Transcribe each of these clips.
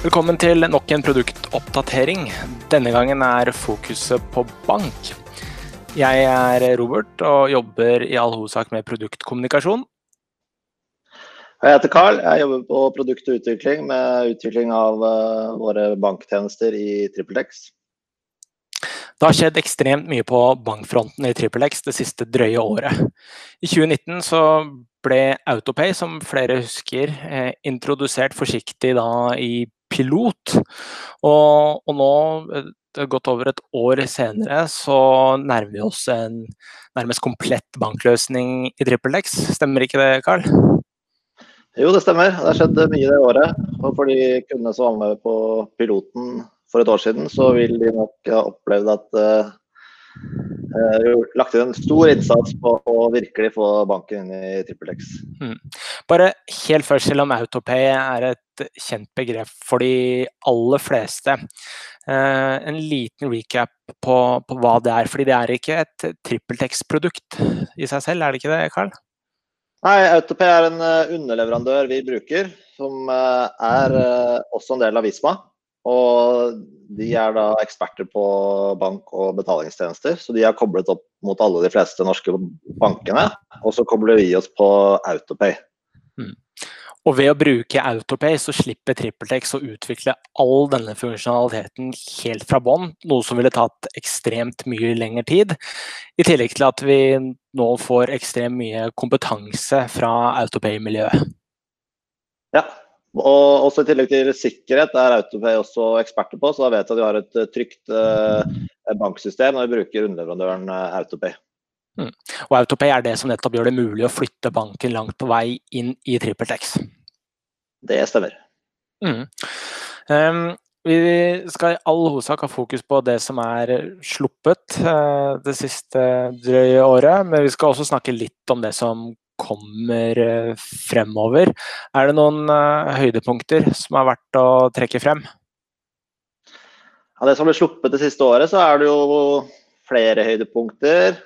Velkommen til nok en produktoppdatering. Denne gangen er fokuset på bank. Jeg er Robert og jobber i all hovedsak med produktkommunikasjon. Jeg heter Carl. Jeg jobber på produkt og utvikling med utvikling av uh, våre banktjenester i TrippelTex. Det har skjedd ekstremt mye på bankfronten i TrippelX det siste drøye året. I 2019 så ble Autopay, som flere husker, eh, introdusert forsiktig da i pilot. Og, og nå, godt gått over et år senere, så nærmer vi oss en nærmest komplett bankløsning i TrippelX. Stemmer ikke det, Carl? Jo, det stemmer. Det har skjedd mye det året. Og for de kundene som var med på piloten for et år siden, så vil de nok ha opplevd at uh, lagt inn en stor innsats på å virkelig få banken inn i TrippelX. Mm. Bare helt først, selv om Autopay er et kjent begrep for de aller fleste, uh, en liten recap på, på, hva det er. fordi det er ikke et TrippelTex-produkt i seg selv, er det ikke det, Karl? Nei, Autopay er en underleverandør vi bruker, som er også en del av Visma. Og de er da eksperter på bank- og betalingstjenester, så de er koblet opp mot alle de fleste norske bankene. Og så kobler vi oss på Autopay. Mm. Og ved å bruke Autopay så slipper TrippelTex å utvikle all denne funksjonaliteten helt fra bånn, noe som ville tatt ekstremt mye lengre tid. I tillegg til at vi nå får ekstremt mye kompetanse fra Autopay-miljøet. Ja, og også I tillegg til sikkerhet er Autopay også eksperter på, så da vet jeg at vi har et eh, trygt eh, banksystem når vi bruker underleverandøren eh, Autopay. Mm. Og Autopay er det som nettopp gjør det mulig å flytte banken langt på vei inn i TrippelTex? Det stemmer. Mm. Um, vi skal i all hovedsak ha fokus på det som er sluppet uh, det siste drøye året, men vi skal også snakke litt om det som kommer eh, fremover. Er det noen uh, høydepunkter som er verdt å trekke frem? Ja, det som ble sluppet det siste året, så er det jo flere høydepunkter.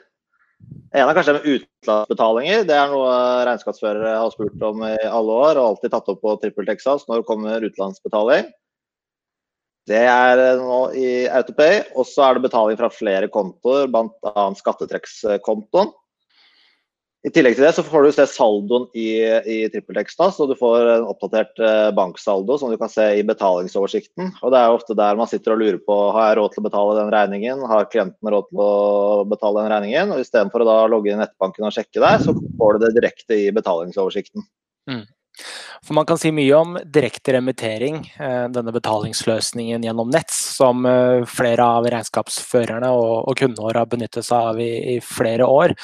En er kanskje med utenlandsbetalinger. Det er noe regnskapsførere har spurt om i alle år og alltid tatt opp på TrippelTexas når det kommer utenlandsbetaling. Det er nå i Autopay. Og så er det betaling fra flere kontoer, bl.a. skattetrekkskontoen. I tillegg til det så får du se saldoen i, i TrippelTex, så du får en oppdatert eh, banksaldo som du kan se i betalingsoversikten. Og Det er ofte der man sitter og lurer på har jeg råd til å betale den regningen, har klienten råd til å betale den regningen. og Istedenfor å da logge inn nettbanken og sjekke der, så får du det direkte i betalingsoversikten. Mm. For Man kan si mye om direkte remittering, eh, denne betalingsløsningen gjennom Nets, som eh, flere av regnskapsførerne og, kundene våre har benyttet seg av i, flere år.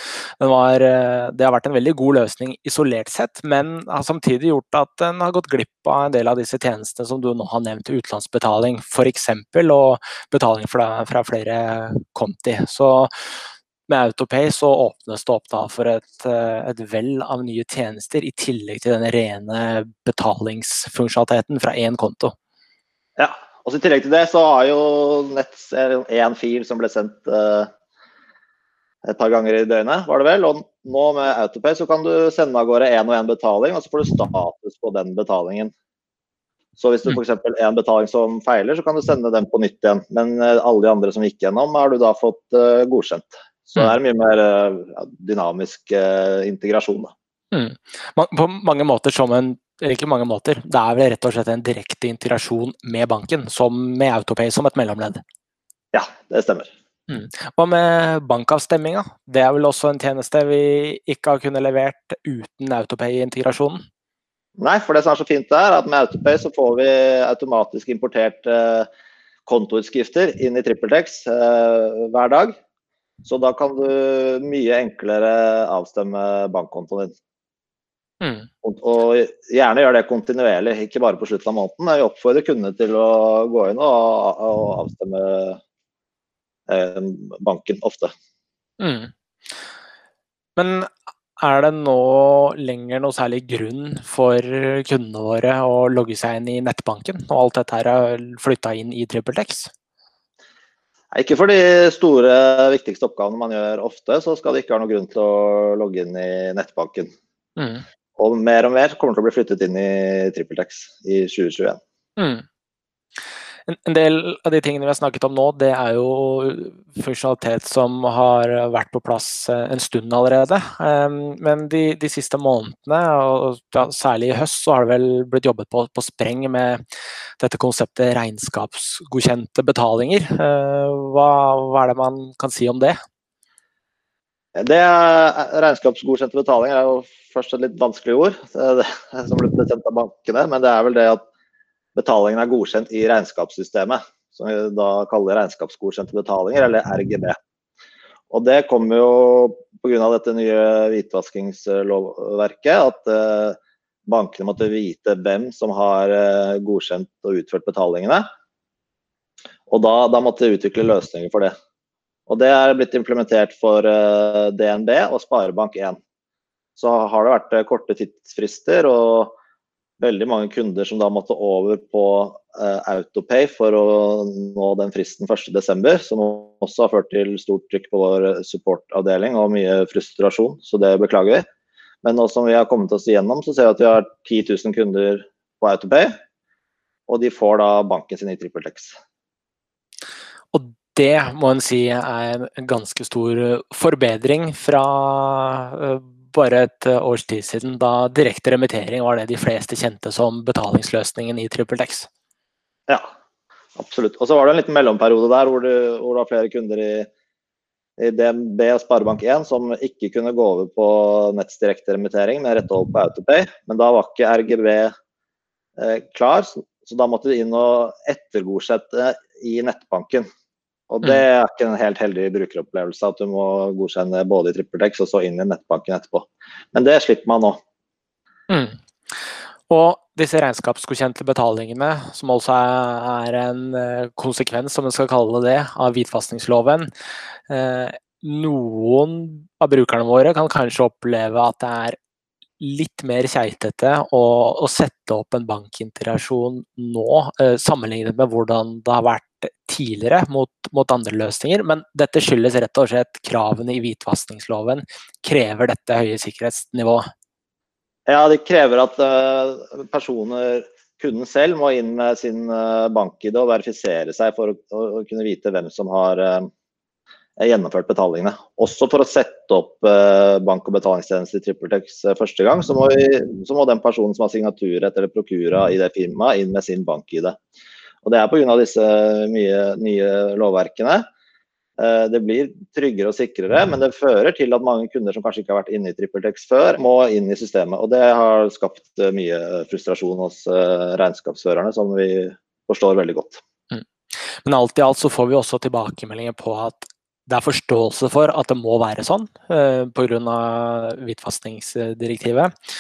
Var, eh, det har vært en veldig god løsning isolert sett, men har samtidig gjort at en har gått glipp av en del av disse tjenestene som du nå har nevnt, utenlandsbetaling f.eks., og betaling fra, fra flere konti. Så med Autopay så åpnes det opp da for et, eh, et vell av nye tjenester, i tillegg til den rene betalingsfunksjonaliteten fra én konto. Ja, og I tillegg til det så har jo Nets én fil som ble sendt uh, et par ganger i døgnet, var det vel. Og nå med Autopay så kan du sende av gårde én og én betaling, og så får du status på den betalingen. Så hvis du f.eks. en betaling som feiler, så kan du sende den på nytt igjen. Men uh, alle de andre som gikk gjennom, har du da fått uh, godkjent. Så det er mye mer eh, ja, dynamisk eh, integrasjon. Mm. På mange måter som en ikke mange måter. Det er vel rett og slett en direkte integrasjon med banken, som med Autopay som et mellomledd? Ja, det stemmer. Mm. Hva med bankavstemminga? Det er vel også en tjeneste vi ikke har kunnet levert uten Autopay-integrasjonen? Nei, for det som er så fint er at med Autopay så får vi automatisk importert eh, kontoutskrifter inn i TrippelTex eh, hver dag. Så da kan du mye enklere avstemme bankkontoen din. Mm. Og, og, gjerne gjør det kontinuerlig, ikke bare på slutten av måneden. Vi oppfordrer kundene til å gå inn og, og avstemme eh, banken ofte. Mm. Men er det nå lenger noe særlig grunn for kundene våre å logge seg inn i nettbanken, og alt dette er flytta inn i TrippelTex? Ikke for de store, viktigste oppgavene man gjør ofte, så skal det ikke ha noen grunn til å logge inn i nettbanken. Mm. Og mer og mer kommer til å bli flyttet inn i TrippelTex i 2021. Mm. En del av de tingene vi har snakket om nå, det er jo funksjonalitet som har vært på plass eh, en stund allerede. Ehm, men de, de siste månedene, og særlig i høst, så har det vel blitt jobbet på, på spreng med dette konseptet regnskapsgodkjente betalinger. Eh, hva, hva er det man kan si om det? Det Regnskapsgodkjente betalinger er jo først et litt vanskelig ord, det, som ble bestemt av bankene. Men det er vel det at betalingen er godkjent i regnskapssystemet, som vi da kaller regnskapsgodkjente betalinger, eller RGB. Og Det kommer jo pga. dette nye hvitvaskingslovverket, at eh, bankene måtte vite hvem som har eh, godkjent og utført betalingene. Og da, da måtte de utvikle løsninger for det. Og Det er blitt implementert for eh, DNB og Sparebank1. Så har det vært korte tidsfrister. og veldig mange kunder som da måtte over på uh, Autopay for å nå den fristen 1.12., som også har ført til stort trykk på vår supportavdeling og mye frustrasjon, så det beklager vi. Men nå som vi har kommet oss igjennom, så ser vi at vi har 10 000 kunder på Autopay, og de får da banken sin i TrippelTex. Og det må en si er en ganske stor forbedring fra uh, bare et eh, års tid siden, da direkte remittering var det de fleste kjente som betalingsløsningen i TrippelTex. Ja, absolutt. Og så var det en liten mellomperiode der hvor, du, hvor det var flere kunder i, i DNB og Sparebank1 som ikke kunne gå over på Netts direkte remittering, men rette over på Autopay. Men da var ikke RGB eh, klar, så, så da måtte de inn og ettergodsette i nettbanken. Og det er ikke en helt heldig brukeropplevelse at du må godkjenne både i TrippelTex og så inn i nettbanken etterpå. Men det slipper man nå. Mm. Og disse regnskapsgodkjente betalingene, som altså er en eh, konsekvens, som en skal kalle det, av hvitvaskingsloven. Eh, noen av brukerne våre kan kanskje oppleve at det er litt mer keitete å, å, sette opp en bankinterasjon nå, eh, sammenlignet med hvordan det har vært tidligere mot, mot, andre løsninger. Men dette skyldes rett og slett kravene i hvitvaskingsloven krever dette høye sikkerhetsnivået. Ja, det krever at uh, personer, kunden selv, må inn med sin uh, bank-ID og verifisere seg for å, å, kunne vite hvem som har uh, gjennomført betalingene. Også for å sette opp eh, bank- og betalingstjeneste i TrippelTex eh, første gang, så må, vi, så må, den personen som har signaturrett eller prokura i det firmaet, inn med sin bank-ID. Og Det er pga. disse mye, nye lovverkene. Eh, det blir tryggere og sikrere, men det fører til at mange kunder som kanskje ikke har vært inne i TrippelTex før, må inn i systemet. Og Det har skapt mye frustrasjon hos regnskapsførerne, som vi forstår veldig godt. Mm. Men alt i alt så får vi også tilbakemeldinger på at det er forståelse for at det må være sånn eh, pga. hvitvaskingsdirektivet.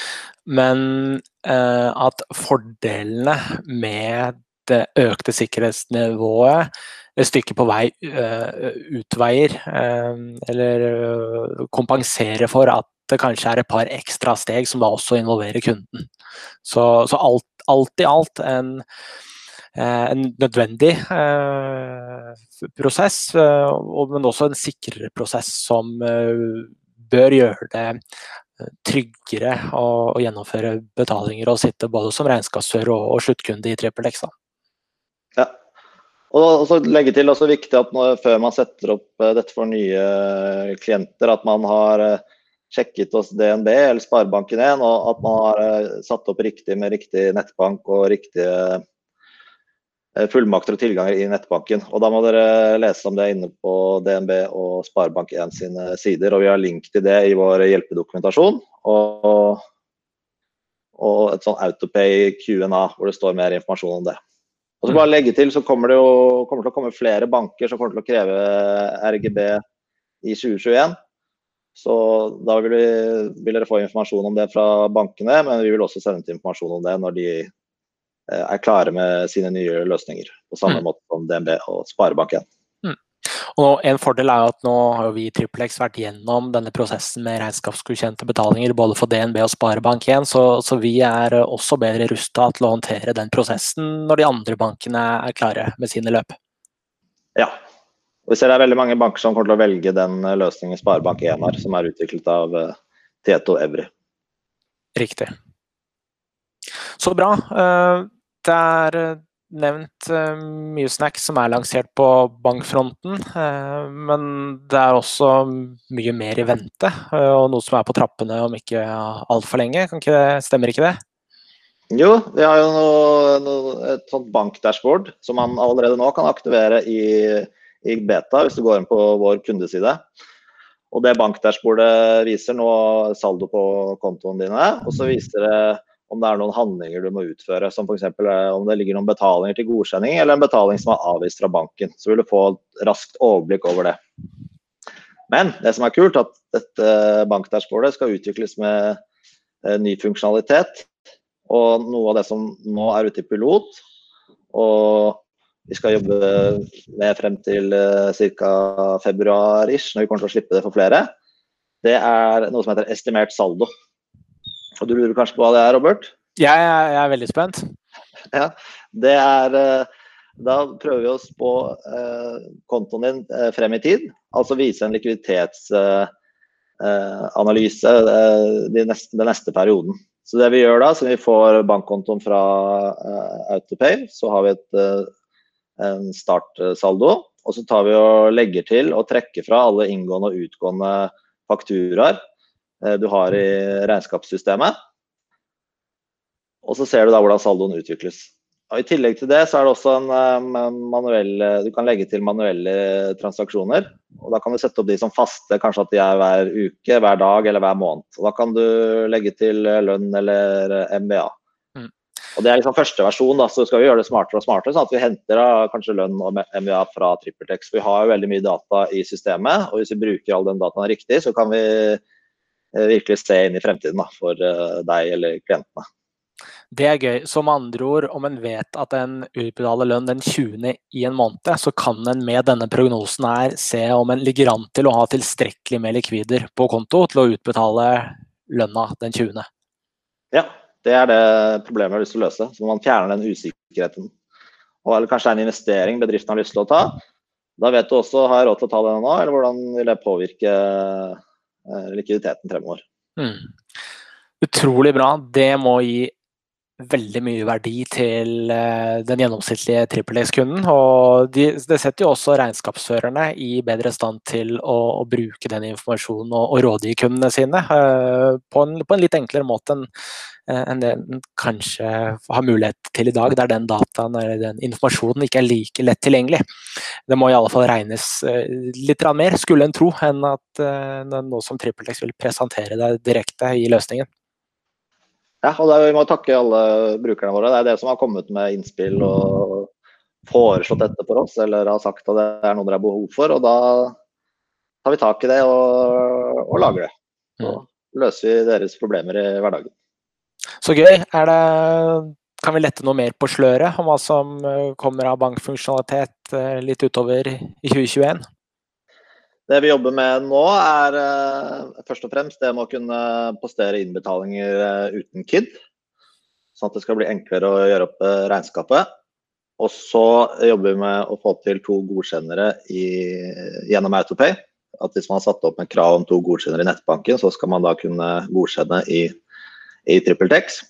Men at fordelene med det økte sikkerhetsnivået et stykke på vei uh, utveier, uh, eller kompenserer for at det kanskje er et par ekstra steg som da også involverer kunden. Så, så alt, alt, i alt en Eh, en nødvendig eh, prosess, eh, men også en sikrere prosess som bør gjøre det tryggere å, gjennomføre betalinger og sitte både som regnskapsfører og, sluttkunde i TrippelX. Ja. Og så legge til også viktig at når, før man setter opp dette for nye klienter, at man har sjekket hos DNB eller Sparebanken1, og at man har satt opp riktig med riktig nettbank og riktige Eh, fullmakter og tilganger i nettbanken. Og Da må dere lese om det inne på DNB og Sparebank1 sine sider. og Vi har link til det i vår hjelpedokumentasjon. Og, og et sånn Autopay Q&A hvor det står mer informasjon om det. Og så bare legge til, så kommer det jo kommer til å komme flere banker som kommer til å kreve RGB i 2021. Så da vil, vi, vil, dere få informasjon om det fra bankene, men vi vil også sende ut informasjon om det når de eh, er klare med sine nye løsninger. På samme mm. måte som DNB og Sparebank1. Og En fordel er at nå har vi i TrippelX vært gjennom denne prosessen med regnskapsgodkjente betalinger både for DNB og Sparebank1, så, så vi er også bedre rusta til å håndtere den prosessen når de andre bankene er klare med sine løp. Ja. Vi ser det er veldig mange banker som kommer til å velge den løsningen Sparebank1 har, som er utviklet av eh, Tieto Evry. Riktig. Så bra. Eh, det er, nevnt uh, mye snacks som er lansert på bankfronten, uh, men det er også mye mer i vente, uh, og noe som er på trappene om ikke altfor lenge. Ikke det, stemmer ikke det? Jo, vi har jo noe, noe, et sånt bankdashboard som man allerede nå kan aktivere i, i beta hvis du går inn på vår kundeside. Og det bankdashbordet viser nå saldo på kontoene dine, og så viser det om det er noen handlinger du må utføre, som f.eks. Eh, om det ligger noen betalinger til godkjenning eller en betaling som er avvist fra banken. Så vil du få et raskt overblikk over det. Men det som er kult, at dette bankdashbordet skal utvikles med eh, ny funksjonalitet. Og noe av det som nå er ute i pilot, og vi skal jobbe med frem til uh, ca. februar-ish, når vi kommer til å slippe det for flere, det er noe som heter estimert saldo. Og du lurer kanskje på hva det er, Robert? Er, jeg er veldig spent. Ja, det er eh, Da prøver vi oss på eh, kontoen din eh, frem i tid. Altså vise en likviditetsanalyse den neste, perioden. Så det vi gjør da, så vi får bankkontoen fra Autopay, så har vi et, en startsaldo. Og så tar vi og legger til og trekker fra alle inngående og utgående fakturaer du har i regnskapssystemet. Og så ser du da hvordan saldoen utvikles. Og I tillegg til det så er det også en eh, manuell Du kan legge til manuelle transaksjoner. og Da kan du sette opp de som faste, kanskje at de er hver uke, hver dag eller hver måned. Og Da kan du legge til lønn eller MBA. Mm. Og Det er liksom første versjon, da, så skal vi gjøre det smartere og smartere. sånn at vi henter da, kanskje lønn og MBA fra TrippelTex. Vi har jo veldig mye data i systemet, og hvis vi bruker all den dataen riktig, så kan vi Eh, virkelig se inn i fremtiden da, for eh, deg eller klientene. Det er gøy. Med andre ord, om en vet at en utbetaler lønn den 20. i en måned, så kan en med denne prognosen her se om en ligger an til å ha tilstrekkelig med likvider på konto til å utbetale lønna den 20. Ja, det er det problemet jeg har lyst til å løse. Så man fjerner den usikkerheten. Og, eller kanskje det er en investering bedriften har lyst til å ta. Da vet du også har jeg råd til å ta det nå, eller hvordan vil det påvirke Eh, likviditeten fremover. Mm. Utrolig bra. Det må gi veldig mye verdi til eh, den gjennomsnittlige TrippelX-kunden. Og de, det setter jo også regnskapsførerne i bedre stand til å, å bruke den informasjonen og, og rådgi kundene sine uh, på, en, på, en, litt enklere måte enn en det en kanskje har mulighet til i dag, der den dataen eller den informasjonen ikke er like lett tilgjengelig. Det må i alle fall regnes uh, litt mer, skulle en tro, enn at uh, nå som TrippelTex vil presentere det direkte i løsningen. Ja, og er, Vi må takke alle brukerne våre. Det er det som har kommet med innspill og foreslått dette for oss, eller har sagt at det er noe dere har behov for. og Da tar vi tak i det og, og lager det. Så mm. løser vi deres problemer i hverdagen. Så gøy. Det, kan vi lette noe mer på sløret om hva som eh, kommer av bankfunksjonalitet eh, litt utover i 2021? Det vi jobber med nå, er uh, først og fremst det med å kunne postere innbetalinger uh, uten KID. Sånn at det skal bli enklere å gjøre opp uh, regnskapet. Og så jobber vi med å få til to godkjennere i, gjennom Autopay. At hvis man har satt opp med krav om to godkjennere i nettbanken, så skal man da kunne godkjenne i i TrippelTex.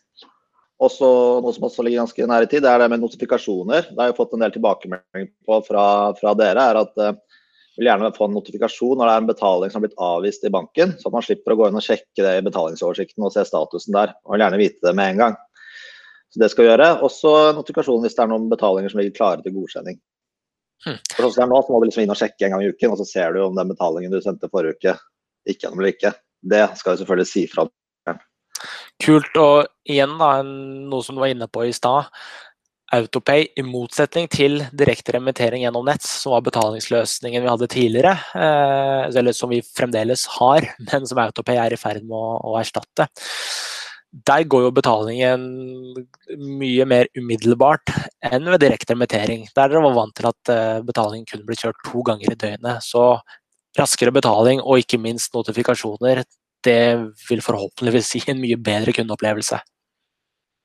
Og så Noe som også ligger ganske nær i tid, det er det med notifikasjoner. Det har jeg fått en del tilbakemeldinger på fra, fra dere. er at vil gjerne få en notifikasjon når det er en betaling som har blitt avvist i banken, så at man slipper å gå inn og sjekke det i betalingsoversikten og se statusen der. og vil gjerne vite det med en gang. Så det skal vi gjøre. Også notifikasjon hvis det er noen betalinger som ligger klare til godkjenning. Hmm. For sånn som det er nå, så må du liksom inn og sjekke en gang i uken, og så ser du om den betalingen du sendte forrige uke, gikk gjennom eller ikke. Det skal vi selvfølgelig si fra Kult. Og igjen da, noe som du var inne på i stad. Autopay, i motsetning til direkte remittering gjennom nett, som var betalingsløsningen vi hadde tidligere, eh, eller som vi fremdeles har, men som Autopay er i ferd med å, å erstatte. Der går jo betalingen mye mer umiddelbart enn ved direkte remittering. Der dere var vant til at eh, betalingen kunne bli kjørt to ganger i døgnet. Så raskere betaling og ikke minst notifikasjoner det vil forhåpentligvis gi en mye bedre kundeopplevelse.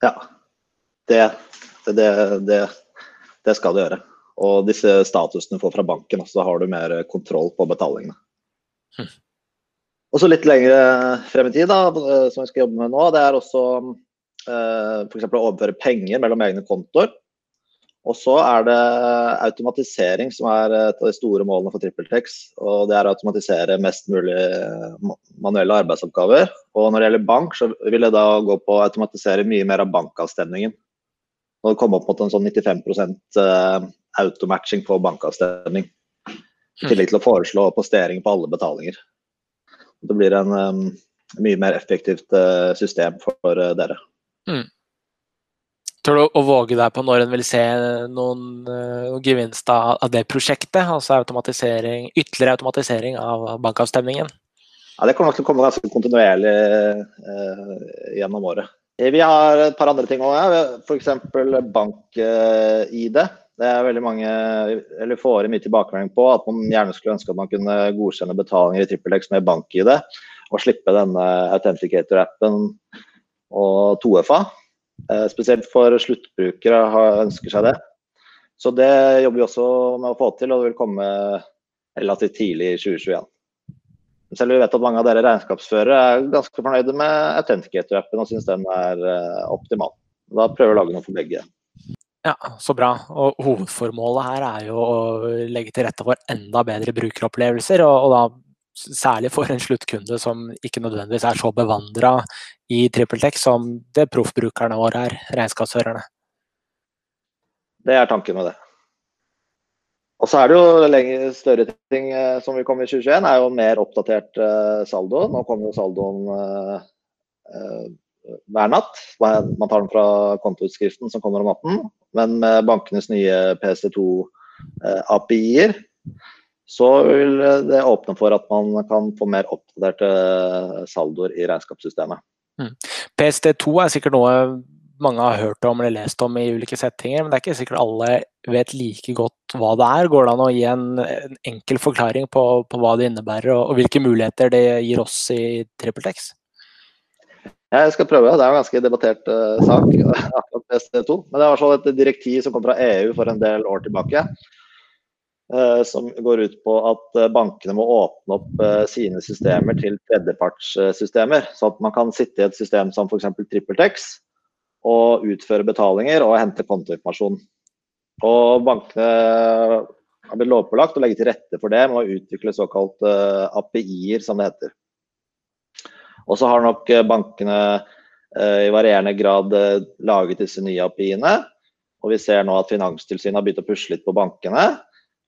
Ja, det, det, det, det skal det gjøre. Og disse statusene du får fra banken, så har du mer kontroll på betalingene. Hm. Og så litt lenger frem i tid, da, som vi skal jobbe med nå, det er også eh, f.eks. å overføre penger mellom egne kontoer. Og så er det automatisering som er et av de store målene for TrippelTex. Og det er å automatisere mest mulig manuelle arbeidsoppgaver. Og når det gjelder bank, så vil det da gå på å automatisere mye mer av bankavstemningen. Og det kom opp mot en sånn 95% automatching på bankavstemning. I tillegg til å foreslå postering på alle betalinger. Det blir en um, mye mer effektivt uh, system for uh, dere. Mm. Tør du å våge deg på når en vil se noen uh, gevinst av, det prosjektet? Altså automatisering, ytterligere automatisering av bankavstemningen? Ja, Det kommer nok til å komme ganske kontinuerlig uh, gjennom året. Eh, vi har et par andre ting òg. F.eks. bank-ID. Det er veldig mange, eller får mye tilbakemelding på at man gjerne skulle ønske at man kunne godkjenne betalinger i TrippelX med bank-ID. Og slippe denne Authenticator-appen og 2FA. Eh, spesielt for sluttbrukere ønsker seg det. Så det jobber vi også med å få til, og det vil komme relativt tidlig i 2021. Selv om vi vet at mange av dere regnskapsførere er ganske fornøyde med Authenticator-appen og syns den er eh, optimal. Da prøver vi å lage noe for begge. Ja, Så bra. Og Hovedformålet her er jo å legge til rette for enda bedre brukeropplevelser. Og, og da særlig for en sluttkunde som ikke nødvendigvis er så bevandra i TrippelTech som det proffbrukerne våre er, regnskapsførerne. Det er tanken med det. Og så er det jo lenger større ting eh, som vil komme i 2021, er jo mer oppdatert eh, saldo. Nå kommer jo saldoen eh, hver natt. Man tar den fra kontoutskriften som kommer om natten. Men med bankenes nye PC2 API-er så vil det åpne for at man kan få mer oppdaterte saldoer i regnskapssystemet. Mm. PST2 er sikkert noe mange har hørt om eller lest om i ulike settinger, men det er ikke sikkert alle vet like godt hva det er. Går det an å gi en, en enkel forklaring på, på, hva det innebærer, og, og, hvilke muligheter det gir oss i TrippelTex? Jeg skal prøve. Det er en ganske debattert uh, sak, akkurat PST2. Men det er et direktiv som kom fra EU for en del år tilbake. Uh, som går ut på at eh, bankene må åpne opp uh, sine systemer til tredjepartssystemer. Så at man kan sitte i et system som f.eks. TrippelTex og utføre betalinger og hente kontoinformasjon. Og bankene har blitt lovpålagt å legge til rette for det med å utvikle såkalt API-er, som det heter. Og så har nok bankene i varierende grad laget disse nye API-ene. Og vi ser nå at Finanstilsynet har begynt å pusle litt på bankene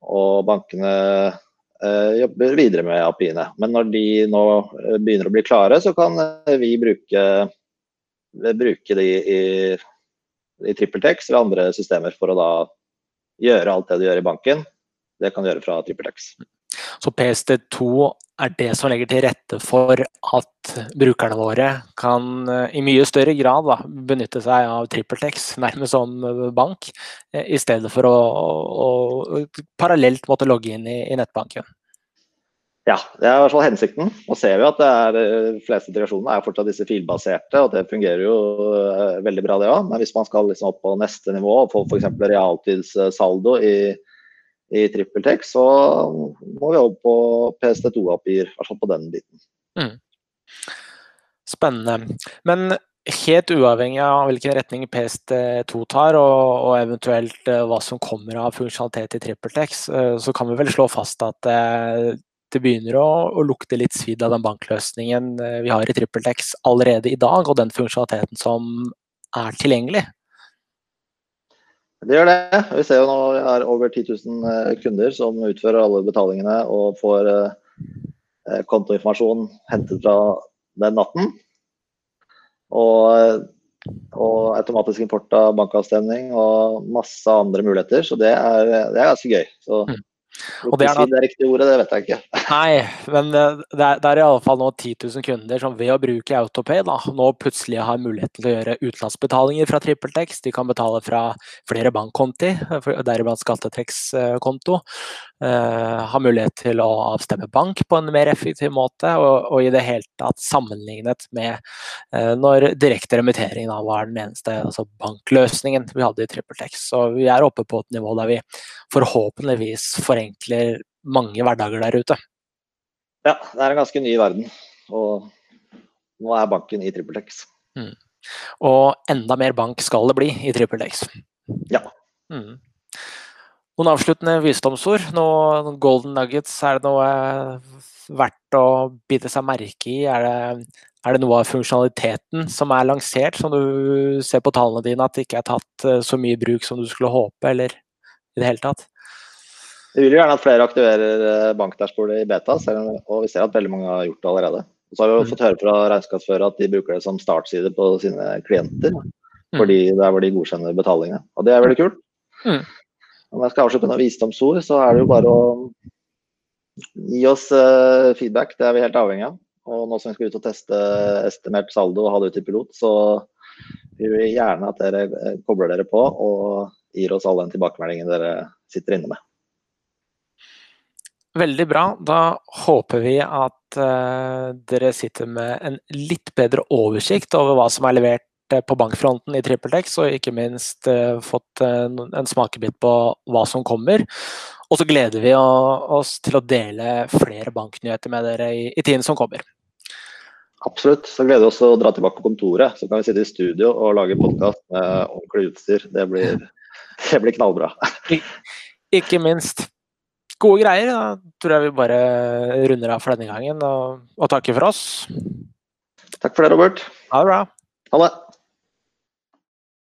og bankene eh, jobber videre med API-ene. Men når de nå eh, begynner å bli klare, så kan eh, vi bruke, bruke de i, i TrippelTex eller andre systemer for å da gjøre alt det du gjør i banken. Det kan du gjøre fra TrippelTex. Så PST2 er det som legger til rette for at brukerne våre kan eh, i mye større grad da, benytte seg av TrippelTex, nærmest som eh, bank, eh, i stedet for å, å, å parallelt måtte logge inn i, i, nettbanken. Ja, det er i hvert fall hensikten. Nå ser vi at det er, de fleste integrasjonene er fortsatt disse filbaserte, og det fungerer jo veldig bra det òg. Men hvis man skal liksom opp på neste nivå og få f.eks. realtidssaldo i i TrippelTex, så må vi over på PST2-API-er, i hvert fall på den biten. Mm. Spennende. Men helt uavhengig av hvilken retning PST2 tar, og, og, eventuelt uh, hva som kommer av funksjonalitet i TrippelTex, så kan vi vel slå fast at det begynner å, å, lukte litt svidd av den bankløsningen vi har i TrippelTex allerede i dag, og den funksjonaliteten som er tilgjengelig. Det gjør det. Vi ser jo nå vi har over 10 000 eh, kunder som utfører alle betalingene og får eh, eh, kontoinformasjon hentet fra den natten. Og, og, automatisk import av bankavstemning og masse andre muligheter. Så det er, det er ganske gøy. Så mm. Og det er, noe... det riktige ordet, det vet jeg ikke. Nei, men det er, det er iallfall nå 10 000 kunder som ved å bruke Autopay da, nå plutselig har muligheten til å gjøre utenlandsbetalinger fra TrippelTex. De kan betale fra flere bankkonti, deriblant skattetrekskonto. Uh, har mulighet til å avstemme bank på en mer effektiv måte, og, og i det hele tatt sammenlignet med uh, når direkte remittering da, var den eneste altså bankløsningen vi hadde i TrippelTex. Så vi er oppe på et nivå der vi forhåpentligvis forenkler mange hverdager der ute. Ja, det er en ganske ny verden. Og nå er banken i TrippelTex. Mm. Og enda mer bank skal det bli i TrippelTex. Ja. Mm. Noen avsluttende visdomsord? Noen golden nuggets? Er det noe verdt å bite seg merke i? Er det, er det noe av funksjonaliteten som er lansert, som du ser på tallene dine at det ikke er tatt eh, så mye bruk som du skulle håpe, eller i det hele tatt? Vi vil jo gjerne at flere aktiverer eh, bankdashbordet i beta, og vi ser at veldig mange har gjort det allerede. Og så har vi mm. fått høre fra regnskapsførere at de bruker det som startside på sine klienter. Mm. det er hvor de godkjenner betalingene. Og det er veldig kult. Mm. Om jeg skal avslutte med visdomsord, så er det jo bare å gi oss uh, feedback. Det er vi helt avhengig av. Og nå som vi skal ut og teste estimert saldo og ha det ut i pilot, så vil vi gjerne at dere eh, kobler dere på og gir oss alle den tilbakemeldingen dere sitter inne med. Veldig bra. Da håper vi at uh, dere sitter med en litt bedre oversikt over hva som er levert Eh, på bankfronten i TrippelTex, og ikke minst uh, fått en, smakebit på hva som kommer. Og så gleder vi oss til å dele flere banknyheter med dere i, tiden som kommer. Absolutt. Så gleder vi oss til å dra tilbake på kontoret. Så kan vi sitte i studio og lage podkast med ordentlig utstyr. Det blir, det blir knallbra. ikke minst. Gode greier. Da tror jeg vi bare runder av for denne gangen og, og takker for oss. Takk for det, Robert. Ha det bra. Ha det.